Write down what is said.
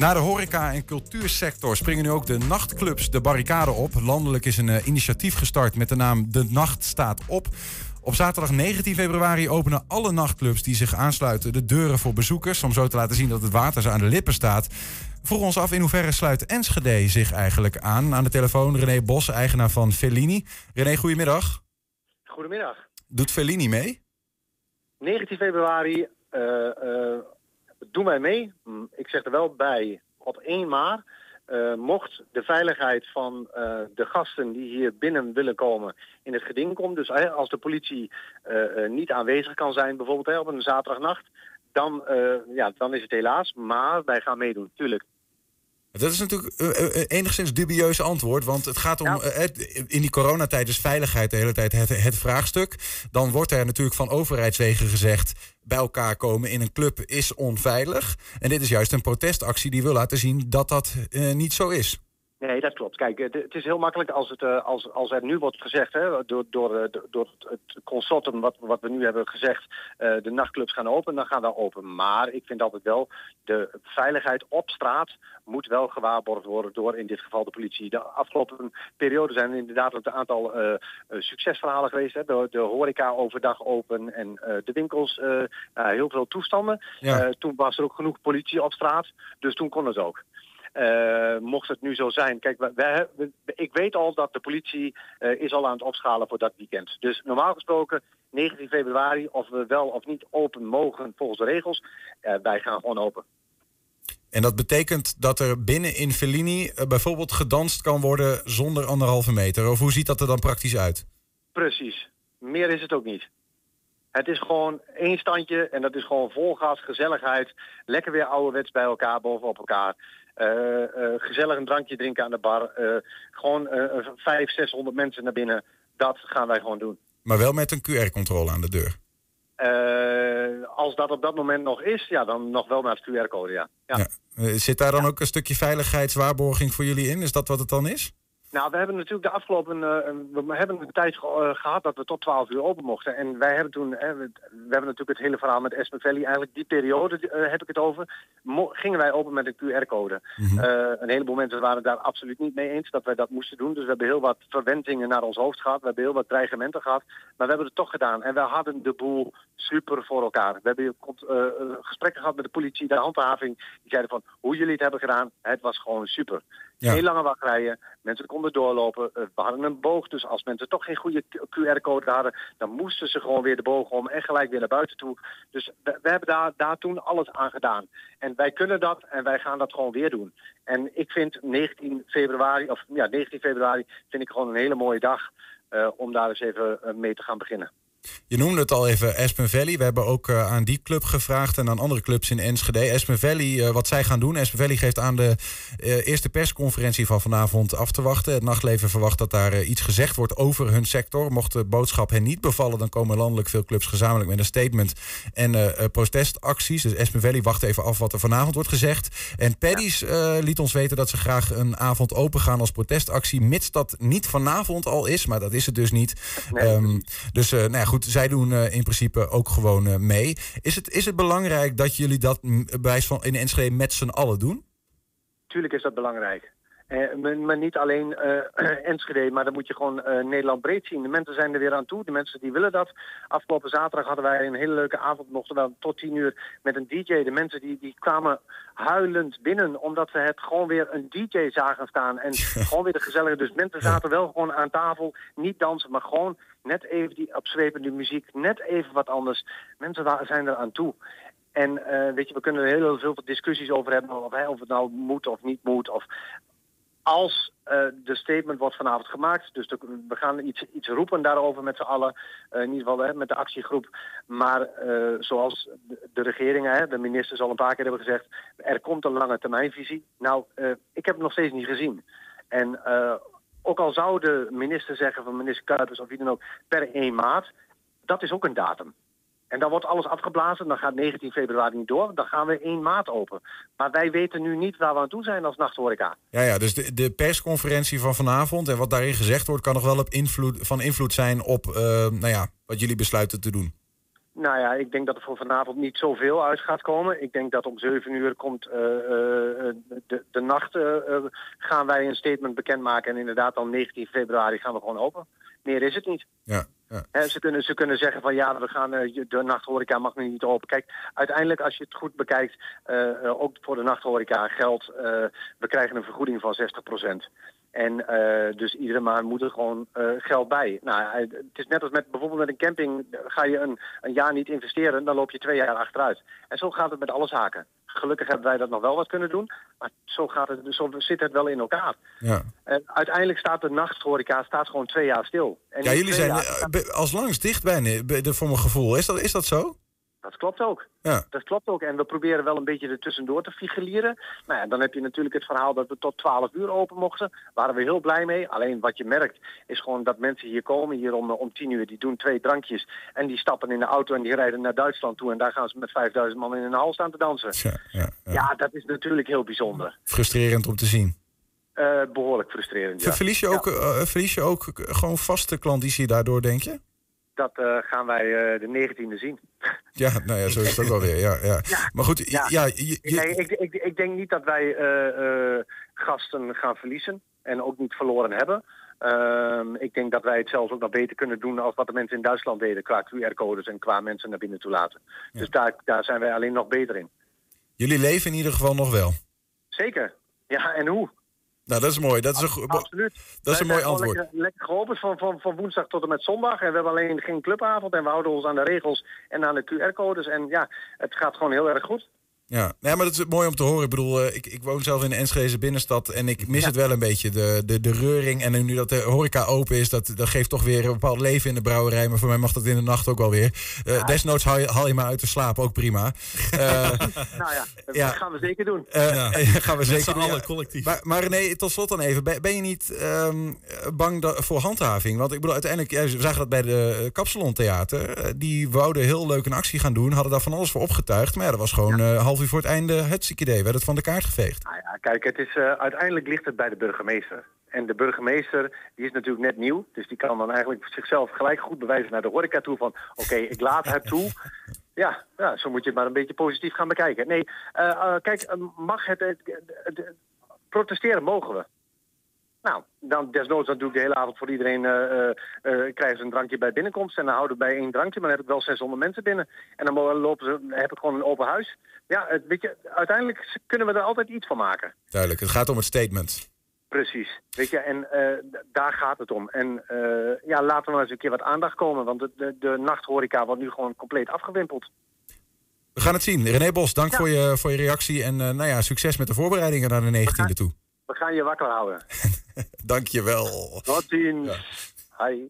Na de horeca- en cultuursector springen nu ook de nachtclubs de barricade op. Landelijk is een uh, initiatief gestart met de naam De Nacht staat op. Op zaterdag 19 februari openen alle nachtclubs die zich aansluiten de deuren voor bezoekers. Om zo te laten zien dat het water ze aan de lippen staat. Vroeg ons af in hoeverre sluit Enschede zich eigenlijk aan. Aan de telefoon René Bos, eigenaar van Fellini. René, goedemiddag. Goedemiddag. Doet Fellini mee? 19 februari uh, uh, doen wij mee. Hm, ik zeg er wel bij, op 1 maart. Uh, mocht de veiligheid van uh, de gasten die hier binnen willen komen in het geding komt. Dus als de politie niet aanwezig kan zijn, bijvoorbeeld op een zaterdagnacht, dan, ja, dan is het helaas. Maar wij gaan meedoen, tuurlijk. Dat is natuurlijk een enigszins dubieus antwoord. Want het gaat om. Ja. in die coronatijd is veiligheid de hele tijd het, het, vraagstuk. Dan wordt er natuurlijk van overheidswegen gezegd. bij elkaar komen in een club is onveilig. En dit is juist een protestactie die wil laten zien dat dat uh, niet zo is. Nee, dat klopt. Kijk, het is heel makkelijk als, het, als, als er nu wordt gezegd, hè, door, door, door het consortium wat, wat we nu hebben gezegd, de nachtclubs gaan open, dan gaan we open. Maar ik vind altijd wel, de veiligheid op straat moet wel gewaarborgd worden door in dit geval de politie. De afgelopen periode zijn inderdaad een aantal uh, succesverhalen geweest. Hè. De, de horeca overdag open en uh, de winkels, heel veel toestanden. Ja. toen was er ook genoeg politie op straat, dus toen kon het ook. Uh, mocht het nu zo zijn. Kijk, wij, wij, ik weet al dat de politie uh, is al aan het opschalen voor dat weekend. Dus normaal gesproken 19 februari, of we wel of niet open mogen volgens de regels, uh, wij gaan gewoon open. En dat betekent dat er binnen in Fellini bijvoorbeeld gedanst kan worden zonder anderhalve meter. Of hoe ziet dat er dan praktisch uit? Precies. Meer is het ook niet. Het is gewoon één standje en dat is gewoon vol gas, gezelligheid. Lekker weer ouderwets bij elkaar, bovenop elkaar. Uh, uh, gezellig een drankje drinken aan de bar. Uh, gewoon 500, 600 mensen naar binnen. Dat gaan wij gewoon doen. Maar wel met een QR-controle aan de deur? als dat op dat moment nog is, ja, dan nog wel met het QR-code, ja. ja. ja. Zit daar dan ook een stukje veiligheidswaarborging voor jullie in? Is dat wat het dan is? Nou, we hebben natuurlijk de afgelopen... Uh, we hebben een tijd uh, gehad dat we tot 12 uur open mochten. En wij hebben toen... We, we, hebben natuurlijk het hele verhaal met Espen Valley. Eigenlijk die periode heb ik het over. Mo gingen wij open met een QR-code. Mm -hmm. een heleboel mensen waren daar absoluut niet mee eens dat wij dat moesten doen. Dus we hebben heel wat verwentingen naar ons hoofd gehad. We hebben heel wat dreigementen gehad. Maar we hebben het toch gedaan. En we hadden de boel super voor elkaar. We hebben gesprekken gehad met de politie, de handhaving. Die zeiden van hoe jullie het hebben gedaan. Het was gewoon super. Heel lange wachtrijen. Mensen konden doorlopen. We hadden een boog, dus als mensen toch geen goede QR-code hadden... dan moesten ze gewoon weer de boog om en gelijk weer naar buiten toe. Dus we, hebben daar, daar toen alles aan gedaan. En wij kunnen dat en wij gaan dat gewoon weer doen. En ik vind 19 februari, of ja, 19 februari vind ik gewoon een hele mooie dag... Uh, om daar eens even mee te gaan beginnen. Je noemde het al even Aspen Valley. We hebben ook uh, aan die club gevraagd en aan andere clubs in Enschede. Aspen Valley, uh, wat zij gaan doen. Aspen Valley geeft aan de uh, eerste persconferentie van vanavond af te wachten. Het nachtleven verwacht dat daar iets gezegd wordt over hun sector. Mocht de boodschap hen niet bevallen, dan komen landelijk veel clubs gezamenlijk met een statement en protestacties. Dus Aspen Valley wacht even af wat er vanavond wordt gezegd. En Paddy's liet ons weten dat ze graag een avond open gaan als protestactie, mits dat niet vanavond al is, maar dat is het dus niet. Nee. Um, dus nou ja, goed, zij doen uh, in principe ook gewoon uh, mee. Is het, is het belangrijk dat jullie dat bij van in Enschede met z'n allen doen? Tuurlijk is dat belangrijk. Uh, maar niet alleen Enschede, maar dan moet je gewoon Nederland breed zien. De mensen zijn er weer aan toe, de mensen die willen dat. Afgelopen zaterdag hadden wij een hele leuke avond, we tot tien uur met een DJ. De mensen die, die kwamen huilend binnen, omdat ze het gewoon weer een DJ zagen staan. En gewoon weer de gezellige. Dus mensen zaten wel gewoon aan tafel, niet dansen, maar gewoon net even die opzwepende muziek, net even wat anders. Mensen zijn er aan toe. En uh, weet je, we kunnen er heel veel discussies over hebben of, of het nou moet of niet moet. Of als uh, de statement wordt vanavond gemaakt, dus we gaan iets, iets roepen daarover met z'n allen, uh, in ieder geval hè, met de actiegroep. Maar uh, zoals de, de regeringen, hè, de ministers al een paar keer hebben gezegd, er komt een lange termijnvisie. Nou, ik heb het nog steeds niet gezien. En ook al zou de minister zeggen van minister Kuipers of wie dan ook per 1 maart, dat is ook een datum. En dan wordt alles afgeblazen, dan gaat 19 februari niet door, dan gaan we 1 maart open. Maar wij weten nu niet waar we aan toe zijn als nachthoreca. Ja, ja dus de, de persconferentie van vanavond en wat daarin gezegd wordt, kan nog wel op invloed, van invloed zijn op uh, nou ja, wat jullie besluiten te doen. Nou ja, ik denk dat er voor vanavond niet zoveel uit gaat komen. Ik denk dat om 7 uur komt uh, uh, nacht gaan wij een statement bekendmaken. En inderdaad, dan 19 februari gaan we gewoon open. Meer is het niet. Ja. Ja. ze, kunnen, ze kunnen zeggen van ja, we gaan, de nachthoreca mag nu niet open. Kijk, uiteindelijk als je het goed bekijkt, ook voor de nachthoreca geldt, we krijgen een vergoeding van 60%. En uh, dus iedere maand moet er gewoon uh, geld bij. Nou, eh, het is net als met bijvoorbeeld met een camping. Ga je een, een jaar niet investeren, dan loop je twee jaar achteruit. En zo gaat het met alle zaken. Gelukkig hebben wij dat nog wel wat kunnen doen. Maar zo, gaat het, zo zit het wel in elkaar. Ja. En uiteindelijk staat de nachthoreca staat gewoon twee jaar stil. En ja, jullie zijn als langs dicht bijna, voor mijn gevoel. Is dat, is dat zo? Klopt ook. Ja. Dat klopt ook. En we proberen wel een beetje er tussendoor te figureren. Nou ja, dan heb je natuurlijk het verhaal dat we tot 12 uur open mochten. Daar waren we heel blij mee. Alleen wat je merkt is gewoon dat mensen hier komen, hier om, om 10 uur, die doen twee drankjes. En die stappen in de auto en die rijden naar Duitsland toe. En daar gaan ze met 5000 man in een hal staan te dansen. Ja, ja, ja. ja dat is natuurlijk heel bijzonder. Frustrerend om te zien. Uh, behoorlijk frustrerend, ja. Verlies je ook, uh, verlies je ook gewoon vaste klandizie daardoor, denk je? dat uh, gaan wij de 19e zien. Ja, nou ja, zo is het ook wel weer. Ja, ja. maar goed, ja. ja je, Nee, ik, ik, ik, denk niet dat wij uh, gasten gaan verliezen en ook niet verloren hebben. Ehm, ik denk dat wij het zelfs ook nog beter kunnen doen als wat de mensen in Duitsland deden qua QR-codes en qua mensen naar binnen toelaten. Dus daar, daar zijn wij alleen nog beter in. Jullie leven in ieder geval nog wel. Zeker. Ja, en hoe? Nou, dat is mooi. Dat is een, Absoluut. Dat is een mooi antwoord. Lekker, lekker geholpen van, van, van woensdag tot en met zondag. En we hebben alleen geen clubavond. En we houden ons aan de regels en aan de QR-codes. En ja, het gaat gewoon heel erg goed. Ja, nee, maar dat is mooi om te horen. Ik bedoel, eh, ik, ik woon zelf in de Enschede binnenstad en ik mis het wel een beetje. De, de, de reuring en nu dat de horeca open is, dat, dat geeft toch weer een bepaald leven in de brouwerij. Maar voor mij mag dat in de nacht ook wel weer. Uh, Desnoods haal je, haal je maar uit de slaap, ook prima. Uh, nou ja, dat gaan we zeker doen. ja. gaan we zeker doen. alle collectief. Maar, maar nee, tot slot dan even. Ben, je niet um, bang voor handhaving? Want ik bedoel, uiteindelijk, ja, we zagen dat bij de Kapsalon Theater. die wouden heel leuk een actie gaan doen, hadden daar van alles voor opgetuigd. Maar ja, dat was gewoon half voor het einde het idee? Werd het van de kaart geveegd? Nou ja, kijk, het is, uh, uiteindelijk ligt het bij de burgemeester. En de burgemeester die is natuurlijk net nieuw. Dus die kan dan eigenlijk zichzelf gelijk goed bewijzen naar de horeca toe. Van oké, ik laat het toe. Ja, ja, zo moet je het maar een beetje positief gaan bekijken. Nee, uh, uh, kijk, mag het... protesteren mogen we. Nou, dan desnoods dan doe ik de hele avond voor iedereen, uh, uh, krijgen ze een drankje bij binnenkomst. En dan houden we bij één drankje, maar dan heb ik wel 600 mensen binnen. En dan lopen ze, heb ik gewoon een open huis. Ja, het, weet je, uiteindelijk kunnen we er altijd iets van maken. Duidelijk, het gaat om het statement. Precies, weet je, en daar gaat het om. En ja, laten we maar eens een keer wat aandacht komen, want de, de, de nachthoreca wordt nu gewoon compleet afgewimpeld. We gaan het zien. René Bos, dank voor, je, voor je reactie en nou ja, succes met de voorbereidingen naar de 19e toe. We gaan je wakker houden. Dank je wel. Tot ziens. Ja. Hi.